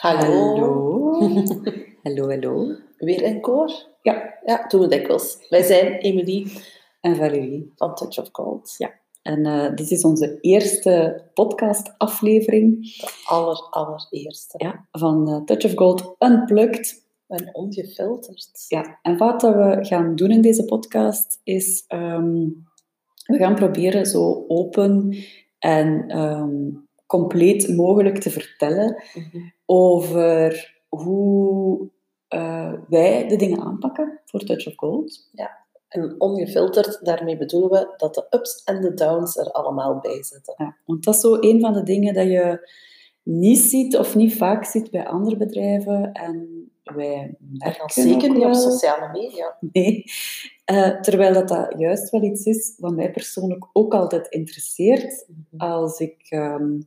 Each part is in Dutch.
Hallo. Hallo, hallo. Weer in koor? Ja. Ja, doen we dikwijls. Wij zijn Emily En Valerie. van Touch of Gold. Ja. En eh, dit is onze eerste podcastaflevering De aller, allereerste. ja, van eh, Touch of Gold Unplugged. En ongefilterd. Ja. En wat we gaan doen in deze podcast is... ehm, we gaan proberen zo open en ehm, compleet mogelijk te vertellen Mhm. over hoe eh, wij de dingen aanpakken voor Touch of Gold. En ongefilterd, daarmee bedoelen we dat de ups en de downs er allemaal bij zitten. Ja, want dat is zo een van de dingen dat je niet ziet of niet vaak ziet bij andere bedrijven. En wij merken zeker niet op sociale media. Nee. Eh, terwijl dat, dat juist wel iets is wat mij persoonlijk ook altijd interesseert. Als ik ehm,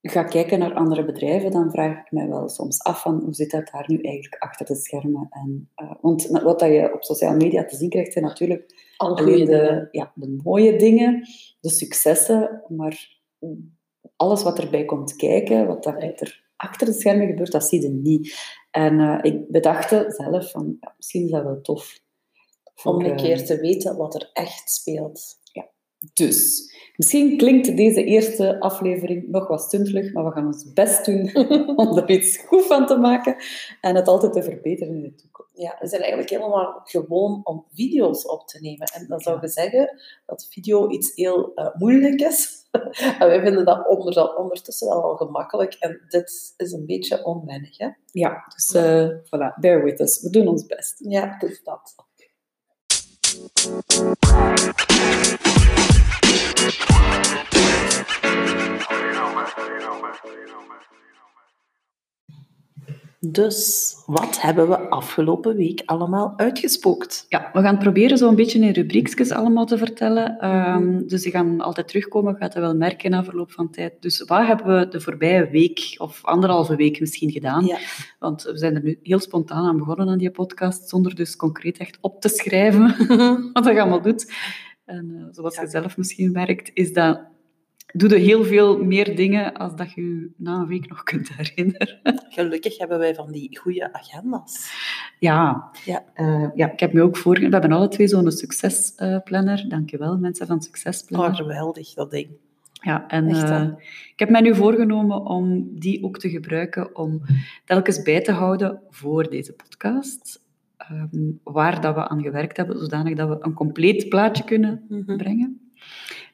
ga kijken naar andere bedrijven, dan vraag ik mij wel soms af van hoe zit dat daar nu eigenlijk achter de schermen. En, eh, want wat dat je op sociale media te zien krijgt, zijn natuurlijk Alle alleen de, ja, de mooie dingen, de successen, maar alles wat erbij komt kijken, wat daar er achter de schermen gebeurt, dat zie je niet. En eh, ik bedachte zelf van, ja, misschien is dat wel tof. Om een eh, keer te weten wat er echt speelt. Dus, misschien klinkt deze eerste aflevering nog wat stuntelig, maar we gaan ons best doen om er iets goed van te maken en het altijd te verbeteren in de toekomst. Ja, we zijn eigenlijk helemaal gewoon om video's op te nemen. En dan zou je zeggen dat video iets heel eh, moeilijk is. en wij vinden dat onder, ondertussen wel al gemakkelijk. En dit is een beetje onwennig, hè? Ja, dus eh, voilà, bear with us. We doen ons best. Ja, is dat. Dus, wat hebben we afgelopen week allemaal uitgespookt? Ja, we gaan proberen zo een beetje in rubriekjes allemaal te vertellen. Ehm, dus die gaan altijd terugkomen, je gaat dat wel merken na verloop van tijd. Dus wat hebben we de voorbije week, of anderhalve week misschien gedaan? Ja. Want we zijn er nu heel spontaan aan begonnen aan die podcast, zonder dus concreet echt op te schrijven wat je allemaal doet. En eh, zoals je zelf misschien merkt, is dat... Doe je heel veel meer dingen als dat je je na een week nog kunt herinneren. Gelukkig hebben wij van die goede agenda's. Ja, Ja. Eh, ja, ik heb me ook voor... We hebben alle twee zo'n succesplanner. Dankjewel, mensen van Succesplanner. Oh, geweldig, dat ding. Ja, en Echt, eh, ik heb mij nu voorgenomen om die ook te gebruiken om telkens bij te houden voor deze podcast. Ehm, waar dat we aan gewerkt hebben, zodanig dat we een compleet plaatje kunnen Mhm. brengen.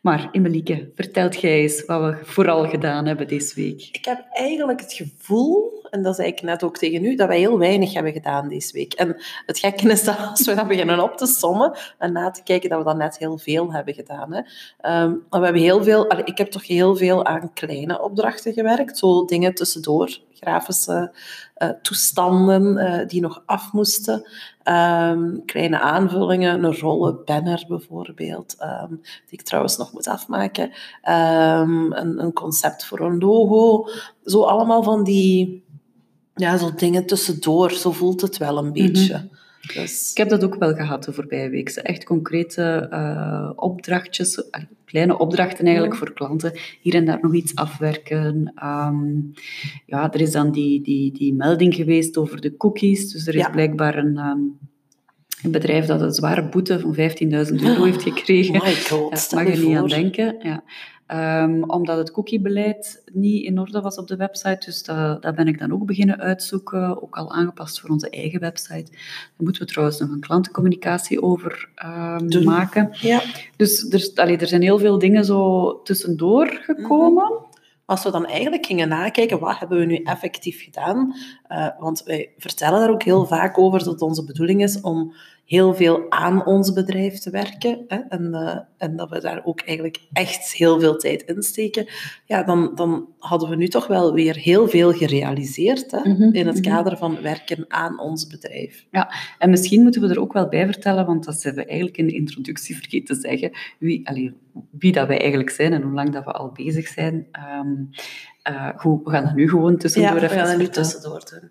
Maar Emelieke, vertelt jij eens wat we vooral gedaan hebben deze week. Ik heb eigenlijk het gevoel, en dat zei ik net ook tegen u, dat wij heel weinig hebben gedaan deze week. En het gekke is dat als we dat beginnen op te sommen en na te kijken, dat we dan net heel veel hebben gedaan. Hè. Ehm, we hebben heel veel, ik heb toch heel veel aan kleine opdrachten gewerkt, zo dingen tussendoor, grafische eh, toestanden eh, die nog af moesten. Ehm, kleine aanvullingen, een rollen banner bijvoorbeeld, ehm, die ik trouwens nog moet afmaken. Ehm, een, een concept voor een logo. Zo allemaal van die ja, zo dingen tussendoor. Zo voelt het wel een beetje. Dus, Ik heb dat ook wel gehad de voorbije week. Echt concrete eh, opdrachtjes, eh, kleine opdrachten eigenlijk Ja. voor klanten. Hier en daar nog iets afwerken. Ehm, ja, er is dan die, die, die melding geweest over de cookies. Dus er is Ja. blijkbaar een, ehm, een bedrijf dat een zware boete van 15.000 euro heeft gekregen. my god, Ja, stel mag je niet aan voor. denken. Ja. Ehm, omdat het cookiebeleid niet in orde was op de website. Dus dat, dat ben ik dan ook beginnen uitzoeken. Ook al aangepast voor onze eigen website. Daar moeten we trouwens nog een klantencommunicatie over ehm, maken. Ja. Dus er, allee, er zijn heel veel dingen zo tussendoor gekomen. Als we dan eigenlijk gingen nakijken, wat hebben we nu effectief gedaan? Eh, want wij vertellen daar ook heel vaak over dat het onze bedoeling is om heel veel aan ons bedrijf te werken. Hè? En, eh, en dat we daar ook eigenlijk echt heel veel tijd in steken. Ja, dan, dan hadden we nu toch wel weer heel veel gerealiseerd hè? Mhm, in het mhm. kader van werken aan ons bedrijf. En misschien moeten we er ook wel bij vertellen, want dat hebben we eigenlijk in de introductie vergeten te zeggen, wie, allee, wie dat wij eigenlijk zijn en hoe lang dat we al bezig zijn. Eh, goed, we gaan dat nu gewoon tussendoor Ja, we even gaan dat nu tussendoor doen.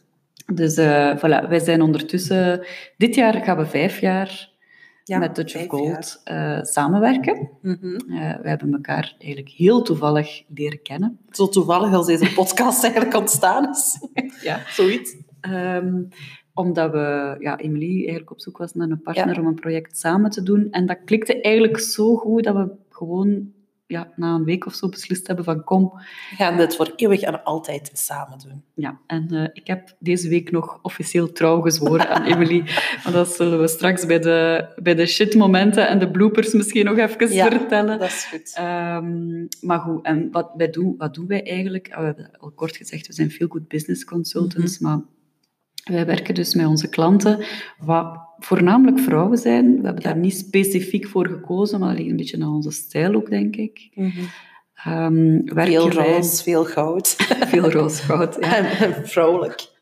Dus uh, voilà, wij zijn ondertussen... Dit jaar gaan we vijf jaar Ja, met Touch of Gold eh, samenwerken. Mhm. Uh, we hebben elkaar eigenlijk heel toevallig leren kennen. Zo toevallig als deze podcast eigenlijk ontstaan is. Ja. Zoiets. Ehm, omdat we, ja, Emily eigenlijk op zoek was naar een partner Ja. om een project samen te doen. En dat klikte eigenlijk zo goed dat we gewoon ja, na een week of zo beslist hebben van kom. We gaan dit voor eeuwig en altijd samen doen. Ja, en eh, ik heb deze week nog officieel trouw gezworen aan Emily. Maar dat zullen we straks bij de, bij de shitmomenten en de bloopers misschien nog even Ja. vertellen. Dat is goed. Ehm, maar goed, en wat, wij doen, wat doen wij eigenlijk? Ah, We hebben al kort gezegd, we zijn veel good business consultants, maar wij werken dus met onze klanten, wat voornamelijk vrouwen zijn. We hebben daar niet specifiek voor gekozen, maar dat ligt een beetje aan onze stijl ook, denk ik. Ehm, Veel roze, veel goud. Veel roosgoud, ja. En, en vrolijk.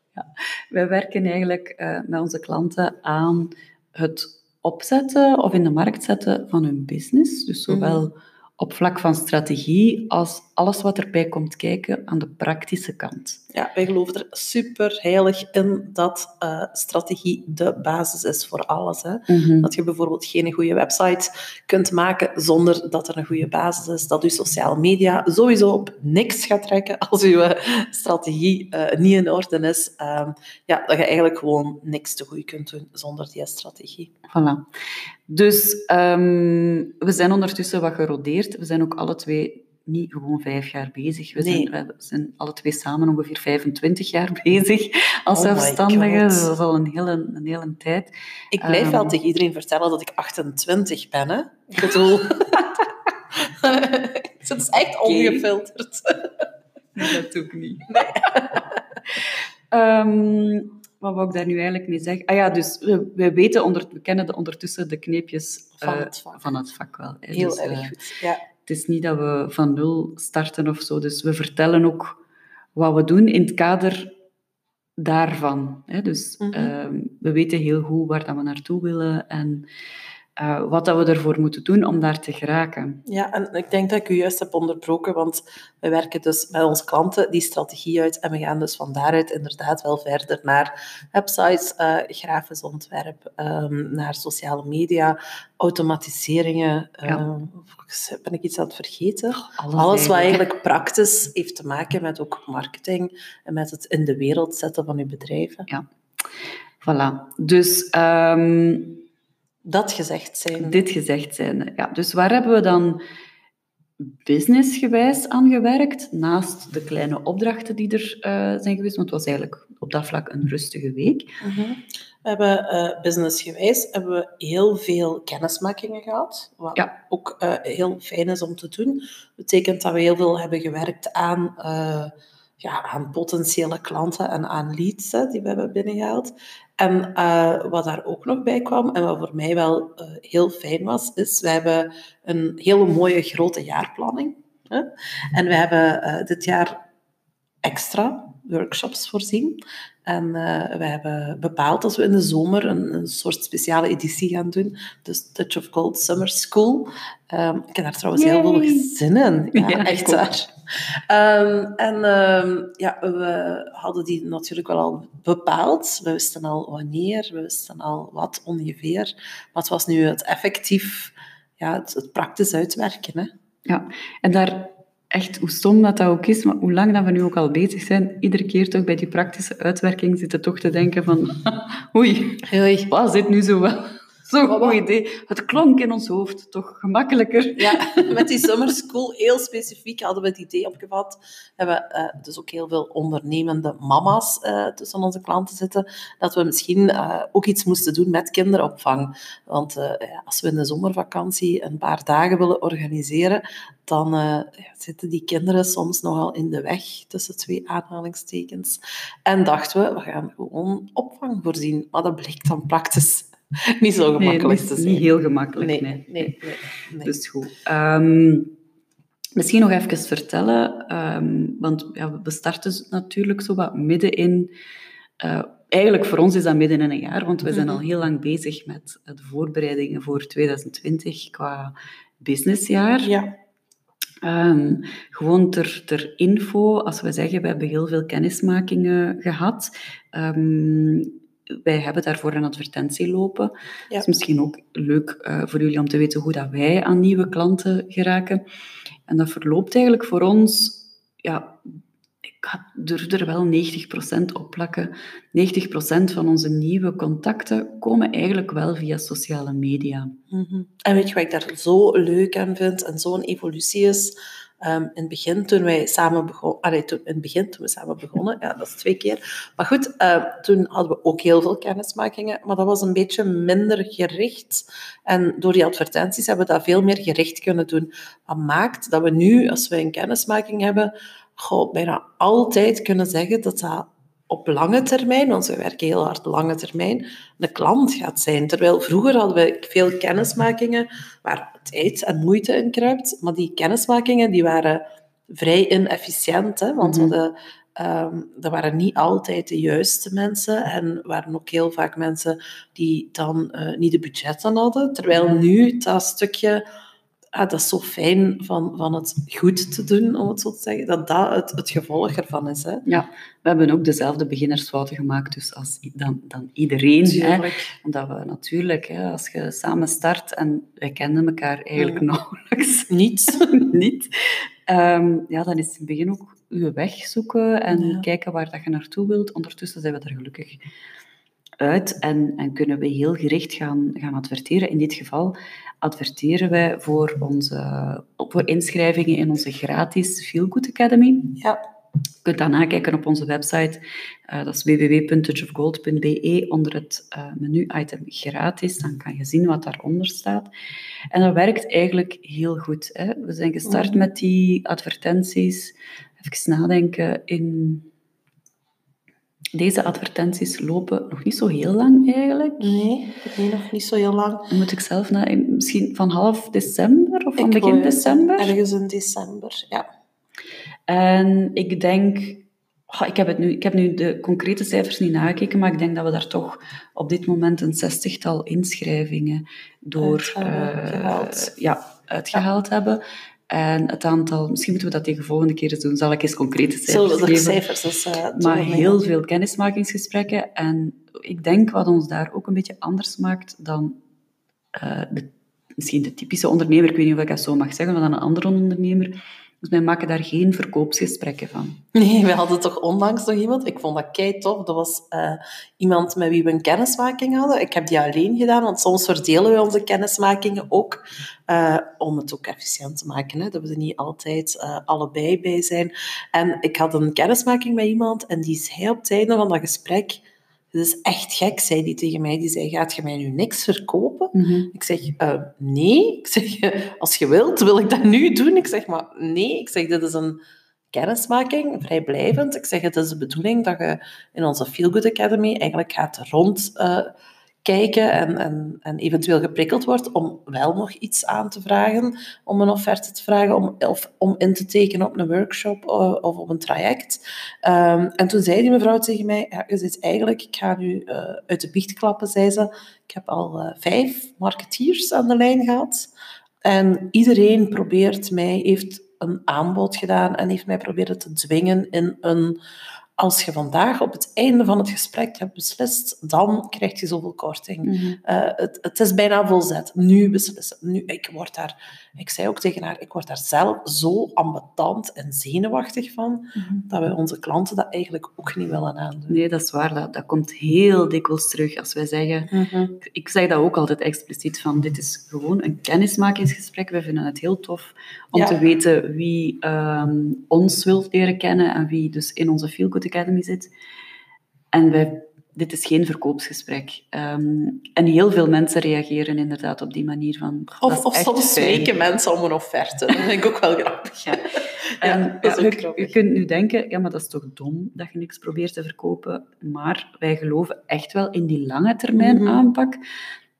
Wij werken eigenlijk eh, met onze klanten aan het opzetten of in de markt zetten van hun business. Dus zowel op vlak van strategie als alles wat erbij komt kijken aan de praktische kant. Ja, wij geloven er super heilig in dat eh, strategie de basis is voor alles. Hè. Dat je bijvoorbeeld geen goede website kunt maken zonder dat er een goede basis is. Dat je sociale media sowieso op niks gaat trekken als je eh, strategie eh, niet in orde is. Ehm, ja, dat je eigenlijk gewoon niks te goed kunt doen zonder die strategie. Voilà. Dus ehm, we zijn ondertussen wat gerodeerd. We zijn ook alle twee niet gewoon vijf jaar bezig. We, Nee. zijn, we zijn alle twee samen ongeveer 25 jaar bezig als Oh zelfstandigen. Dus dat is al een hele, een hele tijd. Ik blijf wel Ehm. tegen iedereen vertellen dat ik 28 ben. Hè. Ik bedoel... Het is echt ongefilterd. dat doe ik niet. Ehm, wat wou ik daar nu eigenlijk mee zeggen? Ah ja, dus we, we weten, onder, we kennen de, ondertussen de kneepjes Van eh, het vak. van het vak wel. hè. Heel Dus, eh, erg goed. Ja. Het is niet dat we van nul starten of zo. Dus we vertellen ook wat we doen in het kader daarvan. Hè. Dus Mhm. ehm, we weten heel goed waar dat we naartoe willen en eh, wat dat we ervoor moeten doen om daar te geraken. Ja, en ik denk dat ik u juist heb onderbroken, want we werken dus met onze klanten die strategie uit en we gaan dus van daaruit inderdaad wel verder naar websites, eh, grafisch ontwerp, ehm, naar sociale media, automatiseringen. Ja. ehm, ben ik iets aan het vergeten? Alles, Alles wat eigenlijk praktisch heeft te maken met ook marketing en met het in de wereld zetten van uw bedrijven. Voilà. Dus ehm, Dat gezegd zijn. dit gezegd zijn. Ja, dus waar hebben we dan businessgewijs aan gewerkt, naast de kleine opdrachten die er eh, zijn geweest? Want het was eigenlijk op dat vlak een rustige week. Mhm. We hebben eh businessgewijs hebben we heel veel kennismakingen gehad, wat Ja. ook eh, heel fijn is om te doen. Dat betekent dat we heel veel hebben gewerkt aan, ja, aan potentiële klanten en aan leads die we hebben binnengehaald. En eh, wat daar ook nog bij kwam, en wat voor mij wel eh, heel fijn was, is we hebben een hele mooie grote jaarplanning. Hè? En we hebben eh, dit jaar extra workshops voorzien. En eh, we hebben bepaald dat we in de zomer een, een soort speciale editie gaan doen. Dus Touch of Gold Summer School. Ehm, ik heb daar trouwens heel veel zin in. Ja, Ja, echt waar. Ehm, en ehm, ja, we hadden die natuurlijk wel al bepaald. We wisten al wanneer, we wisten al wat ongeveer. Maar het was nu het effectief, ja, het, het praktisch uitwerken. Hè. Ja, en daar echt, hoe stom dat, dat ook is, maar hoe lang dat we nu ook al bezig zijn, iedere keer toch bij die praktische uitwerking zitten toch te denken van oei, Oei. was dit nu zo wel zo'n goed idee? Het klonk in ons hoofd toch gemakkelijker. Ja, met die summer school heel specifiek hadden we het idee opgevat. We hebben eh, dus ook heel veel ondernemende mama's eh, tussen onze klanten zitten, dat we misschien eh, ook iets moesten doen met kinderopvang. Want eh, als we in de zomervakantie een paar dagen willen organiseren, dan ja, zitten die kinderen soms nogal in de weg, tussen twee aanhalingstekens. En dachten we, we gaan gewoon opvang voorzien. Maar dat bleek dan praktisch niet zo Nee, gemakkelijk niet, te zijn. niet heel gemakkelijk. nee, nee. nee, nee, nee. Dus goed. Ehm, misschien nog even vertellen, ehm, want ja, we starten natuurlijk zo wat midden in... eh, eigenlijk voor ons is dat midden in een jaar, want we zijn Mhm. al heel lang bezig met de voorbereidingen voor 2020 qua businessjaar. Ja. Ehm, gewoon ter, ter info, als we zeggen, we hebben heel veel kennismakingen gehad. Wij hebben daarvoor een advertentie lopen. Ja. Het is misschien ook leuk uh, voor jullie om te weten hoe dat wij aan nieuwe klanten geraken. En dat verloopt eigenlijk voor ons, ja, ik durf er wel 90% op plakken. 90% van onze nieuwe contacten komen eigenlijk wel via sociale media. Mm -hmm. En weet je wat ik daar zo leuk aan vind en zo'n evolutie is? Um, in het begin, toen wij samen begonnen... In het begin, toen we samen begonnen, ja, dat is twee keer. Maar goed, uh, toen hadden we ook heel veel kennismakingen, maar dat was een beetje minder gericht. En door die advertenties hebben we dat veel meer gericht kunnen doen. Wat maakt dat we nu, als we een kennismaking hebben, goh, bijna altijd kunnen zeggen dat dat op lange termijn, want we werken heel hard lange termijn, de klant gaat zijn. Terwijl vroeger hadden we veel kennismakingen waar tijd en moeite in kruipt, maar die kennismakingen die waren vrij inefficiënt, hè, want mm -hmm. um, er waren niet altijd de juiste mensen en waren ook heel vaak mensen die dan uh, niet de budgetten hadden. Terwijl nu dat stukje ah, dat is zo fijn van, van het goed te doen, om het zo te zeggen, dat dat het, het gevolg ervan is. Hè? Ja, we hebben ook dezelfde beginnersfouten gemaakt dus als, dan, dan iedereen. Hè? Omdat we natuurlijk, hè, als je samen start en wij kenden elkaar eigenlijk mm. nauwelijks niet, niet um, ja, dan is het in het begin ook je weg zoeken en ja. kijken waar dat je naartoe wilt. Ondertussen zijn we er gelukkig uit en, en kunnen we heel gericht gaan, gaan adverteren. In dit geval adverteren wij voor, onze, voor inschrijvingen in onze gratis Feel Good Academy. Ja. Je kunt dat nakijken op onze website. Uh, dat is www.touchofgold.be onder het uh, menu-item gratis. Dan kan je zien wat daaronder staat. En dat werkt eigenlijk heel goed. Hè? We zijn gestart met die advertenties. Even nadenken in deze advertenties lopen nog niet zo heel lang eigenlijk. Nee, nee nog niet zo heel lang. Dan moet ik zelf naar, misschien van half december of van begin december? Ergens in december, ja. En ik denk, ik, heb het nu, ik heb nu de concrete cijfers niet nagekeken, maar ik denk dat we daar toch op dit moment een zestigtal inschrijvingen door uitgehaald, uh, ja, uitgehaald hebben. En het aantal, misschien moeten we dat tegen de volgende keer eens doen, zal ik eens concrete cijfers Zullen we geven. cijfers dus, uh, Maar heel veel kennismakingsgesprekken. En ik denk wat ons daar ook een beetje anders maakt dan uh, de, misschien de typische ondernemer, ik weet niet of ik dat zo mag zeggen, maar dan een andere ondernemer, dus wij maken daar geen verkoopsgesprekken van. Nee, we hadden toch onlangs nog iemand, ik vond dat kei tof, dat was uh, iemand met wie we een kennismaking hadden. Ik heb die alleen gedaan, want soms verdelen we onze kennismakingen ook, uh, om het ook efficiënt te maken, hè, dat we er niet altijd uh, allebei bij zijn. En ik had een kennismaking met iemand en die zei op het einde van dat gesprek het is echt gek, zei die tegen mij. Die zei, gaat je mij nu niks verkopen? Mm -hmm. Ik zeg, uh, nee. Ik zeg, als je wilt, wil ik dat nu doen. Ik zeg, maar nee. Ik zeg, dit is een kennismaking, vrijblijvend. Ik zeg, het is de bedoeling dat je in onze Feel Good Academy eigenlijk gaat rond... Uh, kijken en, en, en eventueel geprikkeld wordt om wel nog iets aan te vragen, om een offerte te vragen, om, of om in te tekenen op een workshop of, of op een traject. Um, en toen zei die mevrouw tegen mij, ja, je zit eigenlijk, ik ga nu uh, uit de biecht klappen, zei ze, ik heb al uh, vijf marketeers aan de lijn gehad. En iedereen probeert mij, heeft een aanbod gedaan en heeft mij proberen te dwingen in een als je vandaag op het einde van het gesprek hebt beslist, dan krijg je zoveel korting. Mm -hmm. uh, het, het, is bijna volzet. Nu beslissen. Nu, ik, word daar, ik zei ook tegen haar, ik word daar zelf zo ambetant en zenuwachtig van, mm -hmm. dat wij onze klanten dat eigenlijk ook niet willen aandoen. Nee, dat is waar. Dat, dat komt heel dikwijls terug als wij zeggen... Mm -hmm. Ik zeg dat ook altijd expliciet, van dit is gewoon een kennismakingsgesprek. We vinden het heel tof om ja. te weten wie um, ons wil leren kennen en wie dus in onze Feel Good Academy zit. En wij, dit is geen verkoopsgesprek. Um, en heel veel mensen reageren inderdaad op die manier van... Of, of soms spreken mensen om een offerte. Dat vind ik ook wel grappig. Ja. En, ja, ja, je, grappig. je, kunt nu denken, ja, maar dat is toch dom dat je niks probeert te verkopen. Maar wij geloven echt wel in die lange termijn mm -hmm. aanpak.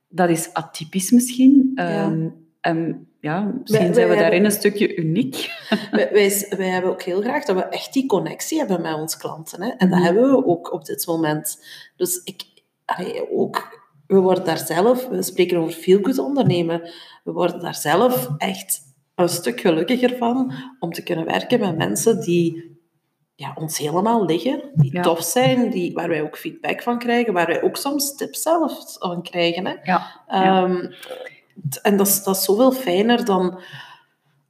Dat is atypisch misschien. Ja. Um, en ja, misschien wij, zijn we daarin hebben, een stukje uniek. Wij, wij, wij, hebben ook heel graag dat we echt die connectie hebben met onze klanten. Hè? En dat mm. hebben we ook op dit moment. Dus ik, allee, ook, we worden daar zelf, we spreken over veel goed ondernemen, we worden daar zelf echt een stuk gelukkiger van om te kunnen werken met mensen die ja, ons helemaal liggen, die Ja. tof zijn, die, waar wij ook feedback van krijgen, waar wij ook soms tips zelf van krijgen. Hè. Ja, ja. En dat is, dat is zoveel fijner dan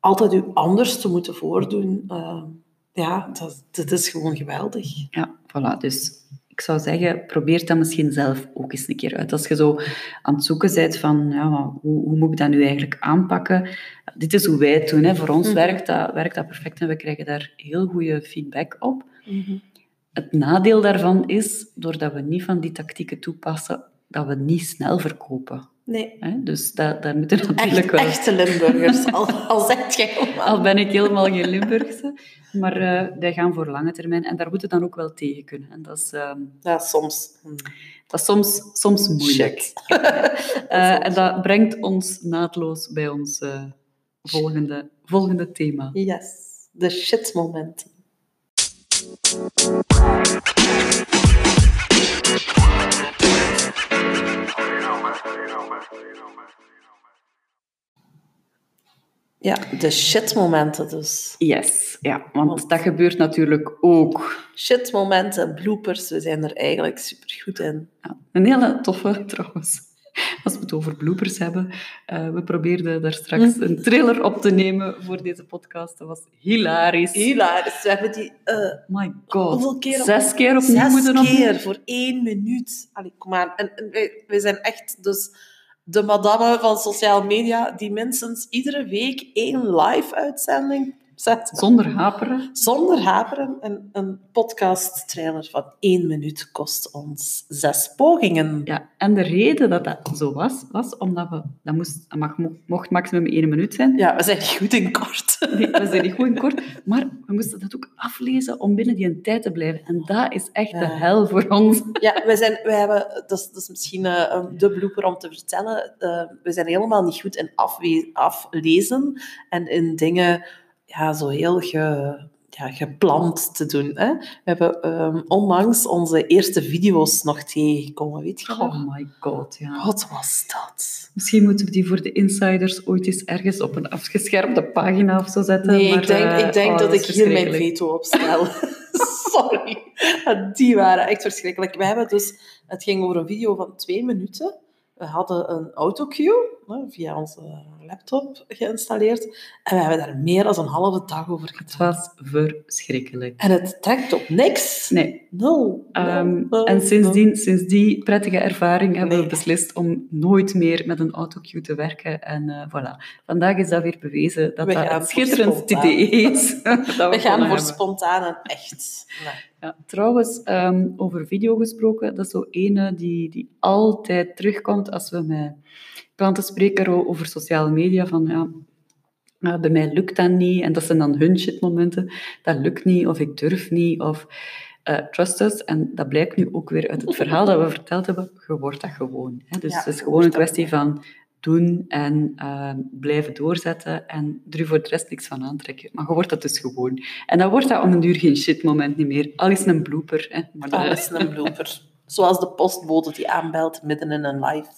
altijd u anders te moeten voordoen. Ehm, ja, dat, dat is gewoon geweldig. Ja, voilà. Dus ik zou zeggen, probeer dat misschien zelf ook eens een keer uit. Als je zo aan het zoeken bent van, ja, hoe, hoe moet ik dat nu eigenlijk aanpakken? Dit is hoe wij het doen. Hè. Voor ons Mhm. werkt, dat, werkt dat perfect en we krijgen daar heel goede feedback op. Het nadeel daarvan is, doordat we niet van die tactieken toepassen, dat we niet snel verkopen. Nee, Hè. Dus dat, daar moeten we echt, natuurlijk wel... echte Limburgers, al, al zegt jij helemaal. Al ben ik helemaal geen Limburgse. Maar eh, wij gaan voor lange termijn en daar moeten we dan ook wel tegen kunnen. En dat is... ehm, Ja, soms. Hm. Dat is soms, soms moeilijk. Eh, en dat brengt ons naadloos bij ons eh, volgende, volgende thema. Yes, de shitmomenten. Ja, de shitmomenten dus. Yes, ja, want dat gebeurt natuurlijk ook. Shitmomenten, bloopers, we zijn er eigenlijk super goed in. Ja, een hele toffe trouwens. Als we het over bloopers hebben. eh, we probeerden daar straks een trailer op te nemen voor deze podcast. Dat was hilarisch. Hilarisch. We hebben die eh, My god. Hoeveel keer op- Zes keer opnieuw zes moeten opnemen. keer voor één minuut. Allee, kom aan. En, en wij, wij zijn echt dus de madame van sociale media die minstens iedere week één live-uitzending Zonder haperen. Zonder haperen. En een podcast-trailer van één minuut kost ons zes pogingen. Ja, en de reden dat dat zo was, was omdat we... Dat moest, dat mag, mocht maximum één minuut zijn. Ja, we zijn goed in kort. Nee, we zijn niet goed in kort. Maar we moesten dat ook aflezen om binnen die tijd te blijven. En dat is echt de hel voor ons. Ja, wij zijn, wij hebben, dat, is, dat is misschien eh, een de blooper om te vertellen. eh, we zijn helemaal niet goed in aflezen en in dingen ja, zo heel ge, ja, gepland te doen. Hè? We hebben ehm, onlangs onze eerste video's nog tegengekomen, weet je? Oh my god, ja. Wat was dat? Misschien moeten we die voor de insiders ooit eens ergens op een afgeschermde pagina of zo zetten. Nee, maar, ik denk, eh, ik denk oh, dat ik hier mijn veto op stel. Sorry. Die waren echt verschrikkelijk. We hebben dus, het ging over een video van twee minuten. We hadden een autocue via onze laptop geïnstalleerd. En we hebben daar meer dan een halve dag over Het gedaan. was verschrikkelijk. En het trekt op niks. Nee. Nul. Ehm, en sindsdien, sinds die prettige ervaring hebben we beslist om nooit meer met een autocue te werken. En eh, voilà. Vandaag is dat weer bewezen dat We dat een schitterend idee is. We gaan voor hebben. spontaan en echt. Nee. Ja, trouwens, ehm, over video gesproken, dat is zo ene die, die altijd terugkomt als we met klanten spreken over sociale media, van ja, ah, bij mij lukt dat niet, en dat zijn dan hun shitmomenten, dat lukt niet, of ik durf niet, of eh, trust us. En dat blijkt nu ook weer uit het verhaal dat we verteld hebben, je wordt dat gewoon. Hè? Dus Ja, het is gewoon een kwestie van doen en eh, blijven doorzetten en er voor de rest niks van aantrekken. Maar je wordt dat dus gewoon. En dan wordt dat om een duur geen shitmoment niet meer. Al is een blooper. Hè. Maar dat Alles een blooper. Zoals de postbode die aanbelt midden in een live.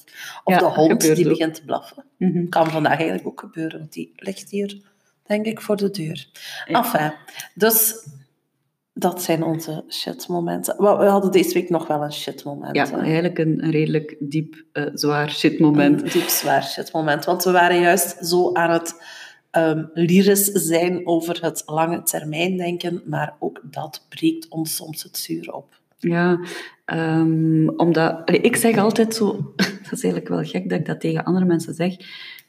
Of Ja, de hond die ook. begint te blaffen. Mhm. Kan vandaag eigenlijk ook gebeuren, want die ligt hier, denk ik, voor de deur. Ja. Enfin, dus dat zijn onze shitmomenten. We we hadden deze week nog wel een shitmoment. Ja, hè. eigenlijk een, een redelijk diep, eh, zwaar shitmoment. Een diep zwaar shitmoment. Want we waren juist zo aan het ehm lyrisch zijn over het lange termijn denken, maar ook dat breekt ons soms het zuur op. Ja, ehm, omdat... ik zeg altijd zo... Dat is eigenlijk wel gek dat ik dat tegen andere mensen zeg.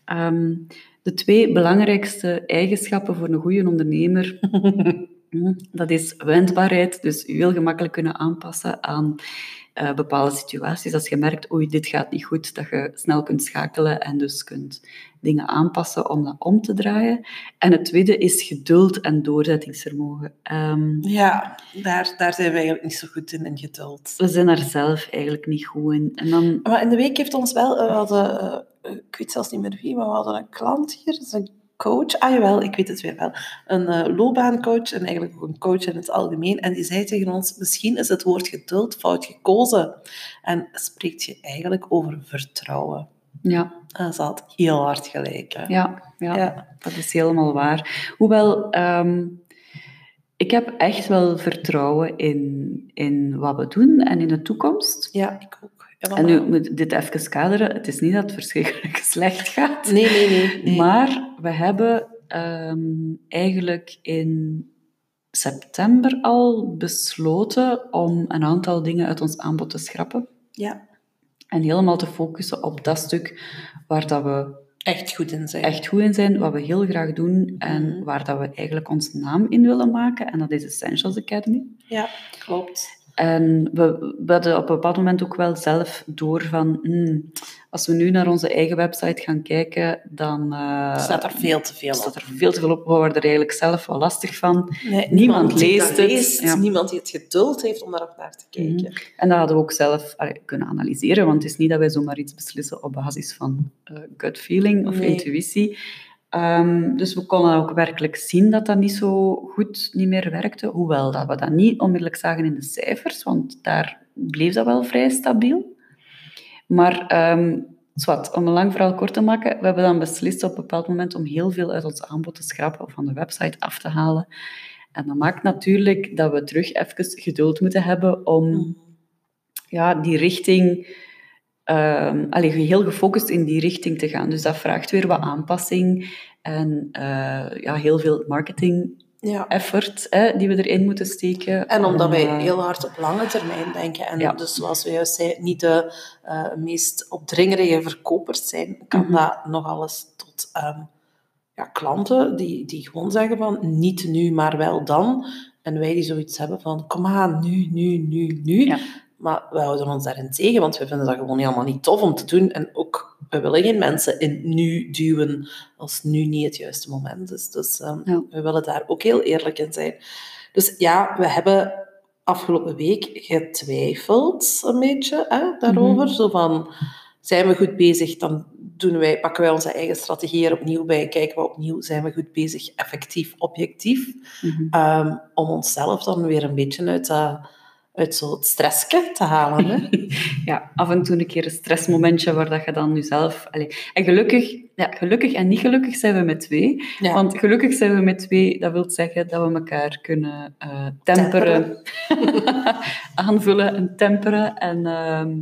Ehm, de twee belangrijkste eigenschappen voor een goede ondernemer... hm, dat is wendbaarheid, dus je heel gemakkelijk kunnen aanpassen aan eh, bepaalde situaties. Als je merkt, oei, dit gaat niet goed, dat je snel kunt schakelen en dus kunt dingen aanpassen om dat om te draaien. En het tweede is geduld en doorzettingsvermogen. Ehm, Ja, daar, daar zijn we eigenlijk niet zo goed in, in geduld. we zijn daar zelf eigenlijk niet goed in. En dan, Maar in de week heeft ons wel, eh, we hadden, eh, ik weet zelfs niet meer wie, maar we hadden een klant hier, dat is een coach, ah jawel, ik weet het weer wel, een eh, loopbaancoach en eigenlijk ook een coach in het algemeen. En die zei tegen ons, misschien is het woord geduld fout gekozen. En spreekt je eigenlijk over vertrouwen. ja, En ze had heel hard gelijk. Hè? Ja, ja, Ja. dat is helemaal waar. Hoewel, ehm, ik heb echt wel vertrouwen in, in wat we doen en in de toekomst. Ja, ik ook. En nu moet ik dit even kaderen. Het is niet dat het verschrikkelijk slecht gaat. Nee, nee, nee. nee. Maar we hebben ehm, eigenlijk in september al besloten om een aantal dingen uit ons aanbod te schrappen. Ja, En helemaal te focussen op dat stuk waar dat we echt goed in zijn. echt goed in zijn, wat we heel graag doen en Mhm. waar dat we eigenlijk ons naam in willen maken. En dat is Essentials Academy. Ja, klopt. En we, we hadden op een bepaald moment ook wel zelf door van, hmm, als we nu naar onze eigen website gaan kijken, dan Er staat er veel te veel staat op. er veel te veel op. We worden er eigenlijk zelf wel lastig van. Nee, niemand leest het. leest, Ja. Niemand die het geduld heeft om daar ook naar te kijken. Mhm. En dat hadden we ook zelf allee, kunnen analyseren, want het is niet dat wij zomaar iets beslissen op basis van eh, gut feeling of Nee. intuïtie. Ehm, dus we konden ook werkelijk zien dat dat niet zo goed niet meer werkte, hoewel dat we dat niet onmiddellijk zagen in de cijfers, want daar bleef dat wel vrij stabiel. Maar ehm, zwart, om een lang verhaal kort te maken, we hebben dan beslist op een bepaald moment om heel veel uit ons aanbod te schrappen of van de website af te halen. En dat maakt natuurlijk dat we terug even geduld moeten hebben om Mhm. ja, die richting, ehm allee, heel gefocust in die richting te gaan. Dus dat vraagt weer wat aanpassing en eh, ja, heel veel marketing Ja. effort hè, die we erin moeten steken. En omdat om, wij eh, heel hard op lange termijn denken. En Ja. dus zoals we juist zeiden, niet de eh, meest opdringerige verkopers zijn, kan Mhm. dat nog alles tot ehm, ja, klanten die, die gewoon zeggen van niet nu, maar wel dan. En wij die zoiets hebben van kom aan, nu, nu, nu, nu. Ja. Maar wij houden ons daarin tegen, want we vinden dat gewoon helemaal niet tof om te doen. En ook, we willen geen mensen in nu duwen als nu niet het juiste moment is. Dus ehm, Ja. we willen daar ook heel eerlijk in zijn. Dus ja, we hebben afgelopen week getwijfeld een beetje hè, daarover. Mhm. Zo van, zijn we goed bezig, dan doen wij, pakken wij onze eigen strategie er opnieuw bij, kijken we opnieuw, zijn we goed bezig, effectief, objectief, mhm. Ehm, om onszelf dan weer een beetje uit, dat, uit zo het stressje te halen. Hè? ja, af en toe een keer een stressmomentje waar dat je dan jezelf... Allee. En gelukkig, ja, gelukkig en niet gelukkig zijn we met twee. Ja. Want gelukkig zijn we met twee, dat wil zeggen dat we elkaar kunnen eh, temperen, aanvullen en temperen en ehm,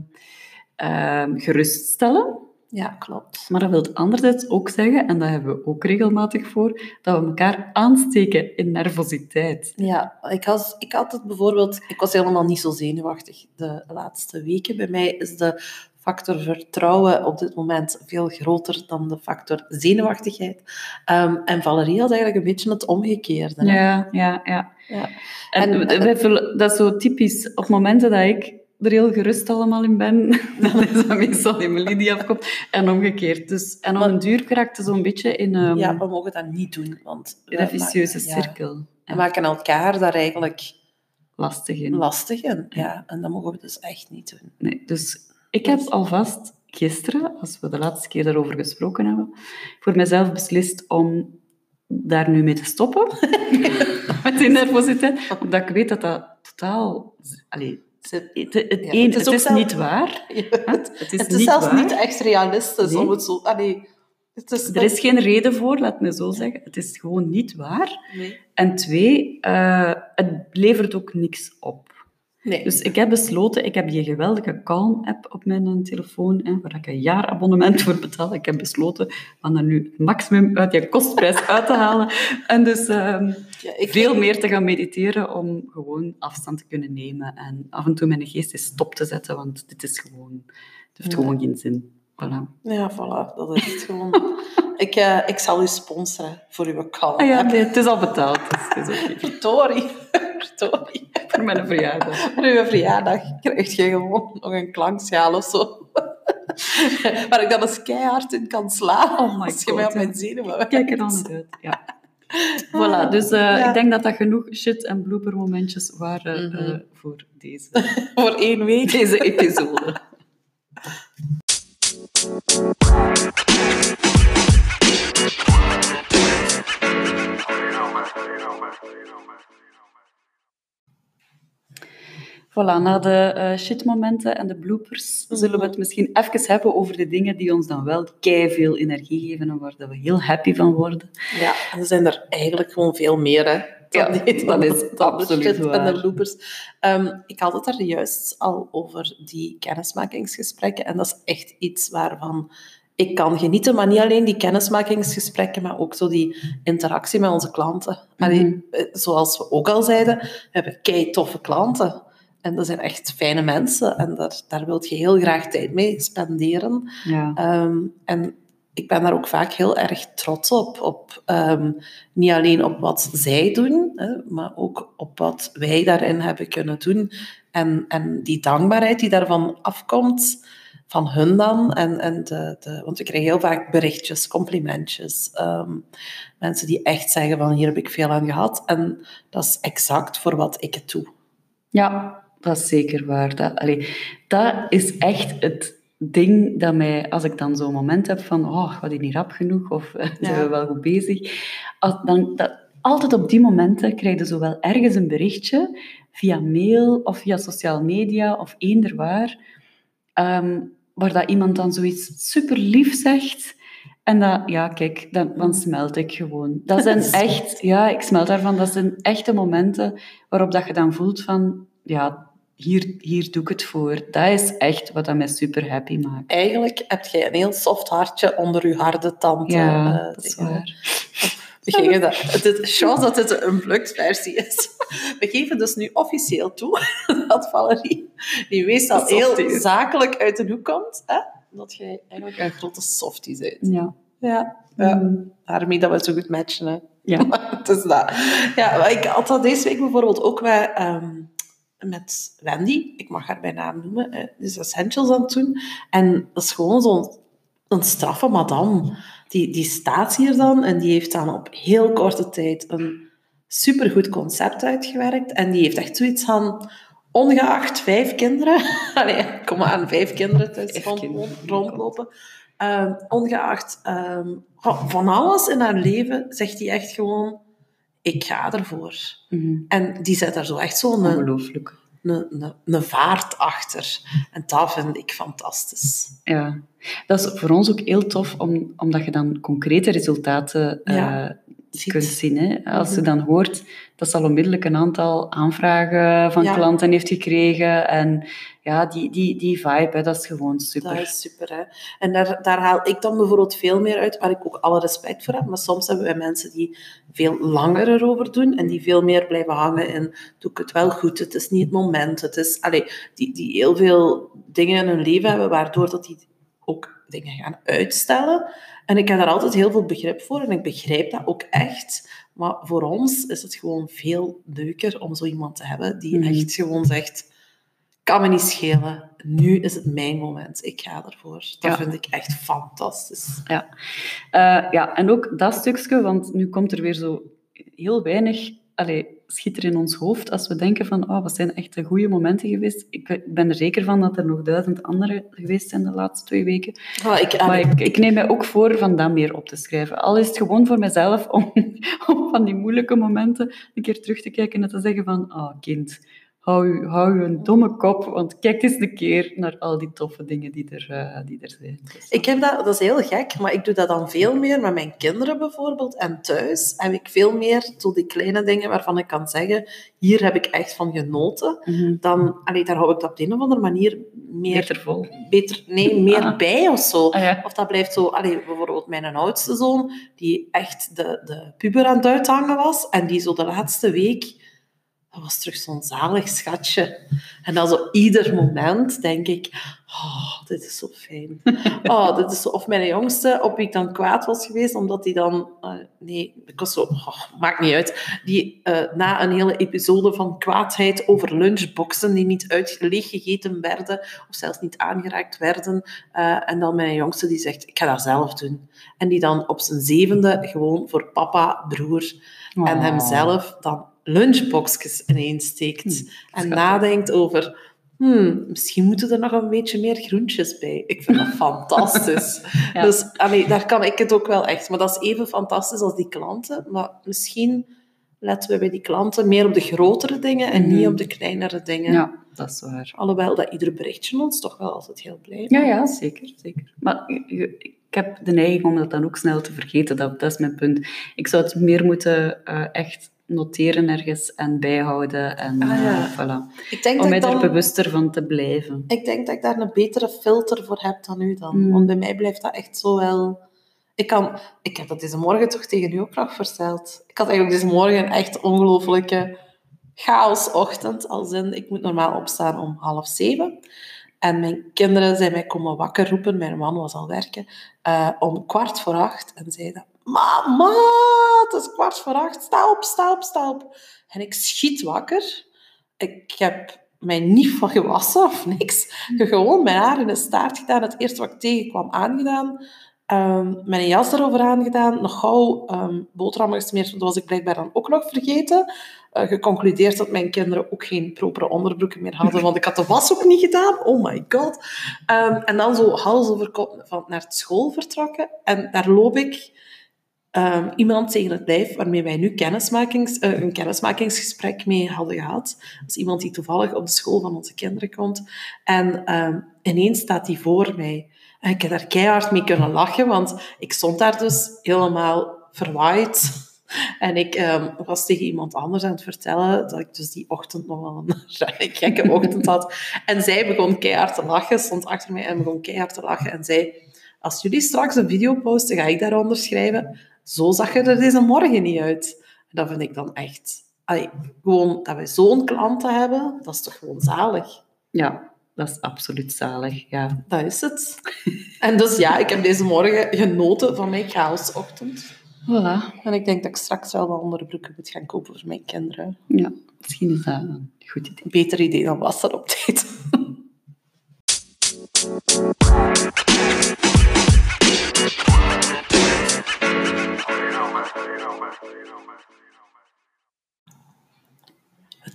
ehm, geruststellen. Ja, klopt. Maar dat wil anderzijds ook zeggen, en daar hebben we ook regelmatig voor, dat we elkaar aansteken in nervositeit. Ja, ik, was, ik had het bijvoorbeeld... Ik was helemaal niet zo zenuwachtig de laatste weken. Bij mij is de factor vertrouwen op dit moment veel groter dan de factor zenuwachtigheid. Ehm, en Valerie had eigenlijk een beetje het omgekeerde. hè. Ja, ja, ja. Ja. En, En- dat is zo typisch. Op momenten dat ik er heel gerust allemaal in ben, dan is dat meestal Emily die afkomt. En omgekeerd. Dus, en om een duur raakt het zo'n beetje in een, ja, we mogen dat niet doen, want... in een vicieuze ja, cirkel. we maken elkaar daar eigenlijk Lastig in. lastig in. Ja, en dat mogen we dus echt niet doen. Nee, dus ik heb alvast gisteren, als we de laatste keer daarover gesproken hebben, voor mezelf beslist om daar nu mee te stoppen. met die nervositeit. Omdat ik weet dat dat totaal... Allee, het, het, het, Ja, één, het is zelf- niet waar. Het, het is, Het is niet zelfs waar. niet echt realistisch Nee. om het zo... Allee, het is Er is geen reden voor, laat me zo zeggen. Het is gewoon niet waar. Nee. En twee, eh, het levert ook niks op. nee. Dus ik heb besloten, ik heb die geweldige Calm-app op mijn eh, telefoon, hè, waar ik een jaarabonnement voor betaal. Ik heb besloten om er nu het maximum uit die kostprijs uit te halen. En dus ehm, Ja, ik veel meer te gaan mediteren om gewoon afstand te kunnen nemen. En af en toe mijn geest is stop te zetten, want dit is gewoon... Het heeft Ja. gewoon geen zin. Voilà. Ja, voilà, dat is het gewoon. ik, eh, ik zal u sponsoren voor uw kalm. Ah ja, nee, het is al betaald, dus het is oké. Voor mijn verjaardag. Voor uw verjaardag krijg je gewoon nog een klankschaal of zo. Waar ik dan eens keihard in kan slaan. Oh my als je mij op mijn zenuwen Kijk er dan uit. Ja. Voilà, dus eh, Ja. ik denk dat dat genoeg shit- en blooper-momentjes waren Mhm. eh, voor deze, Voor één week. deze episode. Voilà, na de uh, shitmomenten en de bloopers zullen we Mhm. het misschien even hebben over de dingen die ons dan wel kei veel energie geven en waar we heel happy van worden. Ja, en er zijn er eigenlijk gewoon veel meer, hè. Ja, die- dat is de absoluut En waar. de loopers. Ehm, ik had het daar juist al over die kennismakingsgesprekken. En dat is echt iets waarvan ik kan genieten. Maar niet alleen die kennismakingsgesprekken, maar ook zo die interactie met onze klanten. Allee, Mhm. eh, zoals we ook al zeiden, we hebben kei toffe klanten. En dat zijn echt fijne mensen. En daar, daar wil je heel graag tijd mee spenderen. Ja. Ehm, en ik ben daar ook vaak heel erg trots op. op ehm, niet alleen op wat zij doen, hè, maar ook op wat wij daarin hebben kunnen doen. En, en die dankbaarheid die daarvan afkomt, van hun dan. En, en de, de, want we krijgen heel vaak berichtjes, complimentjes. ehm, mensen die echt zeggen van hier heb ik veel aan gehad. En dat is exact voor wat ik het doe. Ja, dat is zeker waar. Dat, allee, dat is echt het ding dat mij, als ik dan zo'n moment heb van, oh, wat is niet rap genoeg, of zijn we wel goed bezig, als, dan, dat, altijd op die momenten krijg je zowel ergens een berichtje, via mail of via sociale media of eender waar, ehm, waar dat iemand dan zoiets super lief zegt. En dat, ja, kijk, dan, dan smelt ik gewoon. Dat zijn echt, ja, ik smelt daarvan. Dat zijn echte momenten waarop dat je dan voelt van, ja, hier, hier doe ik het voor. Dat is echt wat dat mij super happy maakt. Eigenlijk heb jij een heel soft hartje onder je harde tand. Ja, eh, dat is waar. We gingen dat, het is chance dat dit een versie is. We geven dus nu officieel toe dat Valerie, die meestal heel zakelijk uit de hoek komt, hè, dat jij eigenlijk een grote softie bent. Ja. Ja, ja. Mm. daarmee dat we zo goed matchen. Hè. Ja. het is dat. Ja, ik had dat deze week bijvoorbeeld ook met, ehm, met Wendy. Ik mag haar bij naam noemen. Die is Essentials aan het doen. En dat is gewoon zo'n een straffe madame. Die, die staat hier dan en die heeft dan op heel korte tijd een supergoed concept uitgewerkt. En die heeft echt zoiets van... Ongeacht vijf kinderen... Allee, kom aan, vijf kinderen thuis Vijf rond- kinderen, rondlopen. Ehm, ongeacht ehm, van alles in haar leven, zegt hij echt gewoon... Ik ga ervoor. Mhm. En die zet daar zo echt zo'n Ongelooflijk. een, een, een vaart achter. En dat vind ik fantastisch. Ja, dat is voor ons ook heel tof, om, omdat je dan concrete resultaten eh, ziet. kunt zien. Hè? Als je Mhm. dan hoort dat ze al onmiddellijk een aantal aanvragen van Ja. klanten heeft gekregen. En ja, die, die, die vibe, hè, dat is gewoon super. Dat is super, hè. En daar, daar haal ik dan bijvoorbeeld veel meer uit, waar ik ook alle respect voor heb. Maar soms hebben wij mensen die veel langer erover doen en die veel meer blijven hangen in doe ik het wel goed, het is niet het moment. Het is, allee, die, die heel veel dingen in hun leven hebben, waardoor dat die ook dingen gaan uitstellen. En ik heb daar altijd heel veel begrip voor en ik begrijp dat ook echt. Maar voor ons is het gewoon veel leuker om zo iemand te hebben die Mhm. echt gewoon zegt kan me niet schelen. Nu is het mijn moment. Ik ga ervoor. Dat Ja. vind ik echt fantastisch. Ja. Eh, ja, en ook dat stukje, want nu komt er weer zo heel weinig allee, schiet er in ons hoofd als we denken van, oh, wat zijn echt de goede momenten geweest. Ik, ben er zeker van dat er nog duizend andere geweest zijn de laatste twee weken. Ah, ik, Maar ik, ik neem mij ook voor van dat meer op te schrijven. Al is het gewoon voor mezelf om, om van die moeilijke momenten een keer terug te kijken en te zeggen van, ah kind, hou je, hou een domme kop, want kijk eens een keer naar al die toffe dingen die er, eh, die er zijn. Dus, Ik heb dat, dat is heel gek, maar ik doe dat dan veel meer met mijn kinderen bijvoorbeeld. En thuis heb ik veel meer zo die kleine dingen waarvan ik kan zeggen, hier heb ik echt van genoten. mhm. Dan, allee, daar hou ik dat op de een of andere manier meer, Beter vol. beter, nee, meer Ah. bij of zo. Ah, ja. Of dat blijft zo, allee, bijvoorbeeld mijn oudste zoon, die echt de, de puber aan het uithangen was. En die zo de laatste week, dat was terug zo'n zalig schatje. En dan zo ieder moment denk ik, oh, dit is zo fijn. Oh, dit is zo, of mijn jongste, op wie ik dan kwaad was geweest, omdat hij dan, eh, nee, ik was zo, oh, maakt niet uit, die eh, na een hele episode van kwaadheid over lunchboxen die niet uit, leeggegeten werden, of zelfs niet aangeraakt werden, eh, en dan mijn jongste die zegt, ik ga dat zelf doen. En die dan op zijn zevende gewoon voor papa, broer en Oh. hemzelf dan lunchboxjes ineens steekt. en schattig. nadenkt over, hmm, misschien moeten er nog een beetje meer groentjes bij. Ik vind dat fantastisch. Ja. Dus allee, daar kan ik het ook wel echt. Maar dat is even fantastisch als die klanten. Maar misschien letten we bij die klanten meer op de grotere dingen en niet Mhm. op de kleinere dingen. Ja. dat is waar. Alhoewel dat ieder berichtje ons toch wel altijd heel blij Ja, ja, zeker. zeker. Maar ik heb de neiging om dat dan ook snel te vergeten. Dat, dat is mijn punt. Ik zou het meer moeten eh, echt noteren ergens en bijhouden. En, Ah, ja. eh, voilà. Ik denk, Om dat mij er bewuster van te blijven. ik denk dat ik daar een betere filter voor heb dan u dan. Mm. Want bij mij blijft dat echt zo wel... Ik, kan, ik heb dat deze morgen toch tegen u ook nog verteld. Ik had eigenlijk deze morgen een echt ongelofelijke chaosochtend. Als in, ik moet normaal opstaan om half zeven. En mijn kinderen zijn mij komen wakker roepen. Mijn man was al werken. eh, om kwart voor acht. En Mama, het is kwart voor acht. Sta op, sta op, sta op. En ik schiet wakker. Ik heb mij niet van gewassen of niks. Gewoon mijn haar in een staart gedaan. Het eerste wat ik tegenkwam aangedaan. Ehm mijn jas erover aangedaan. Nog gauw ehm boterhammen gesmeerd. want Dat was ik blijkbaar dan ook nog vergeten. Eh, geconcludeerd dat mijn kinderen ook geen propere onderbroeken meer hadden. Want ik had de was ook niet gedaan. Oh my god. Ehm, en dan zo hals over kop naar school vertrokken. En daar loop ik ehm, iemand tegen het lijf waarmee wij nu kennismakings, eh, een kennismakingsgesprek mee hadden gehad. Dat is iemand die toevallig op de school van onze kinderen komt. En ehm, ineens staat die voor mij. En ik heb daar keihard mee kunnen lachen, want ik stond daar dus helemaal verwaaid. En ik ehm, was tegen iemand anders aan het vertellen dat ik dus die ochtend nog wel een gekke ochtend had. En zij begon keihard te lachen, stond achter mij en begon keihard te lachen. En zei, als jullie straks een video posten, ga ik daaronder schrijven. Zo zag je er deze morgen niet uit. En dat vind ik dan echt... allee, gewoon dat wij zo'n klanten hebben, dat is toch gewoon zalig. Ja, dat is absoluut zalig. Ja. Dat is het. En dus ja, ik heb deze morgen genoten van mijn chaosochtend. Voilà. En ik denk dat ik straks wel wat onderbroeken moet gaan kopen voor mijn kinderen. Ja, misschien is dat een goed idee. Beter idee dan was dat op tijd.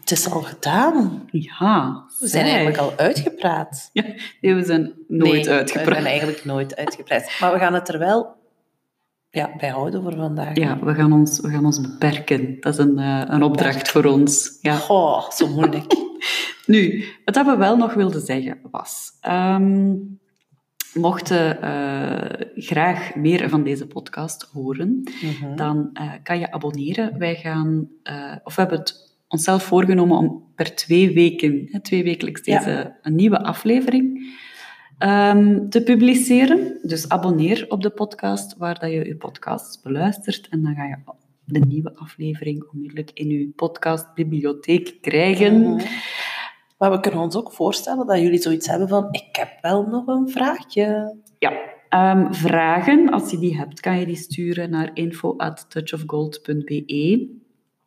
Het is al gedaan. Ja, We zijn zeg. eigenlijk al uitgepraat. Ja, nee, we zijn nooit Nee, We uitgepraat. zijn eigenlijk nooit uitgepraat. Maar we gaan het er wel ja, bij houden voor vandaag. Ja, we gaan, ons, we gaan ons beperken. Dat is een, eh, een opdracht voor ons. Ja. Goh, zo moeilijk. Nu, wat we wel nog wilden zeggen was... ehm mochten eh, graag meer van deze podcast horen, Mhm. dan eh, kan je abonneren. Wij gaan... of we hebben het onszelf voorgenomen om per twee weken, hè, twee wekelijks, Ja. deze, een nieuwe aflevering ehm, te publiceren. Dus abonneer op de podcast waar dat je je podcast beluistert en dan ga je de nieuwe aflevering onmiddellijk in je podcastbibliotheek krijgen. Maar we kunnen ons ook voorstellen dat jullie zoiets hebben van ik heb wel nog een vraagje. Ja. Ehm, vragen, als je die hebt, kan je die sturen naar info@touchofgold.be.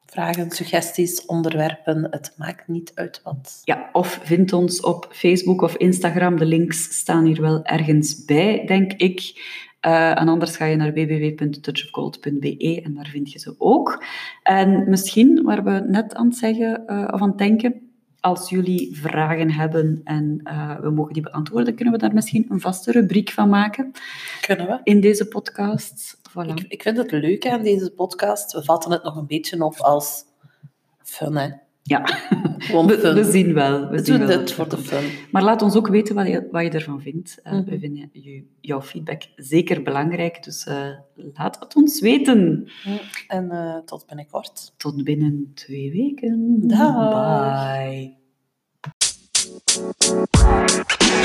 Vragen, suggesties, onderwerpen, het maakt niet uit wat. Ja, of vind ons op Facebook of Instagram. De links staan hier wel ergens bij, denk ik. Eh, en anders ga je naar www.touchofgold.be en daar vind je ze ook. En misschien, waar we net aan het zeggen eh, of aan het denken, als jullie vragen hebben en eh, we mogen die beantwoorden, kunnen we daar misschien een vaste rubriek van maken Kunnen we? in deze podcast. Voilà. Ik, ik vind het leuk aan deze podcast. We vatten het nog een beetje op als fun, hè. Ja, we, zien wel. We, We zien doen wel dit voor de fun. Maar laat ons ook weten wat je, wat je ervan vindt. Eh, Mhm. We vinden je, jouw feedback zeker belangrijk, dus eh, laat het ons weten. En eh, tot binnenkort. Tot binnen twee weken. Dag. Bye. You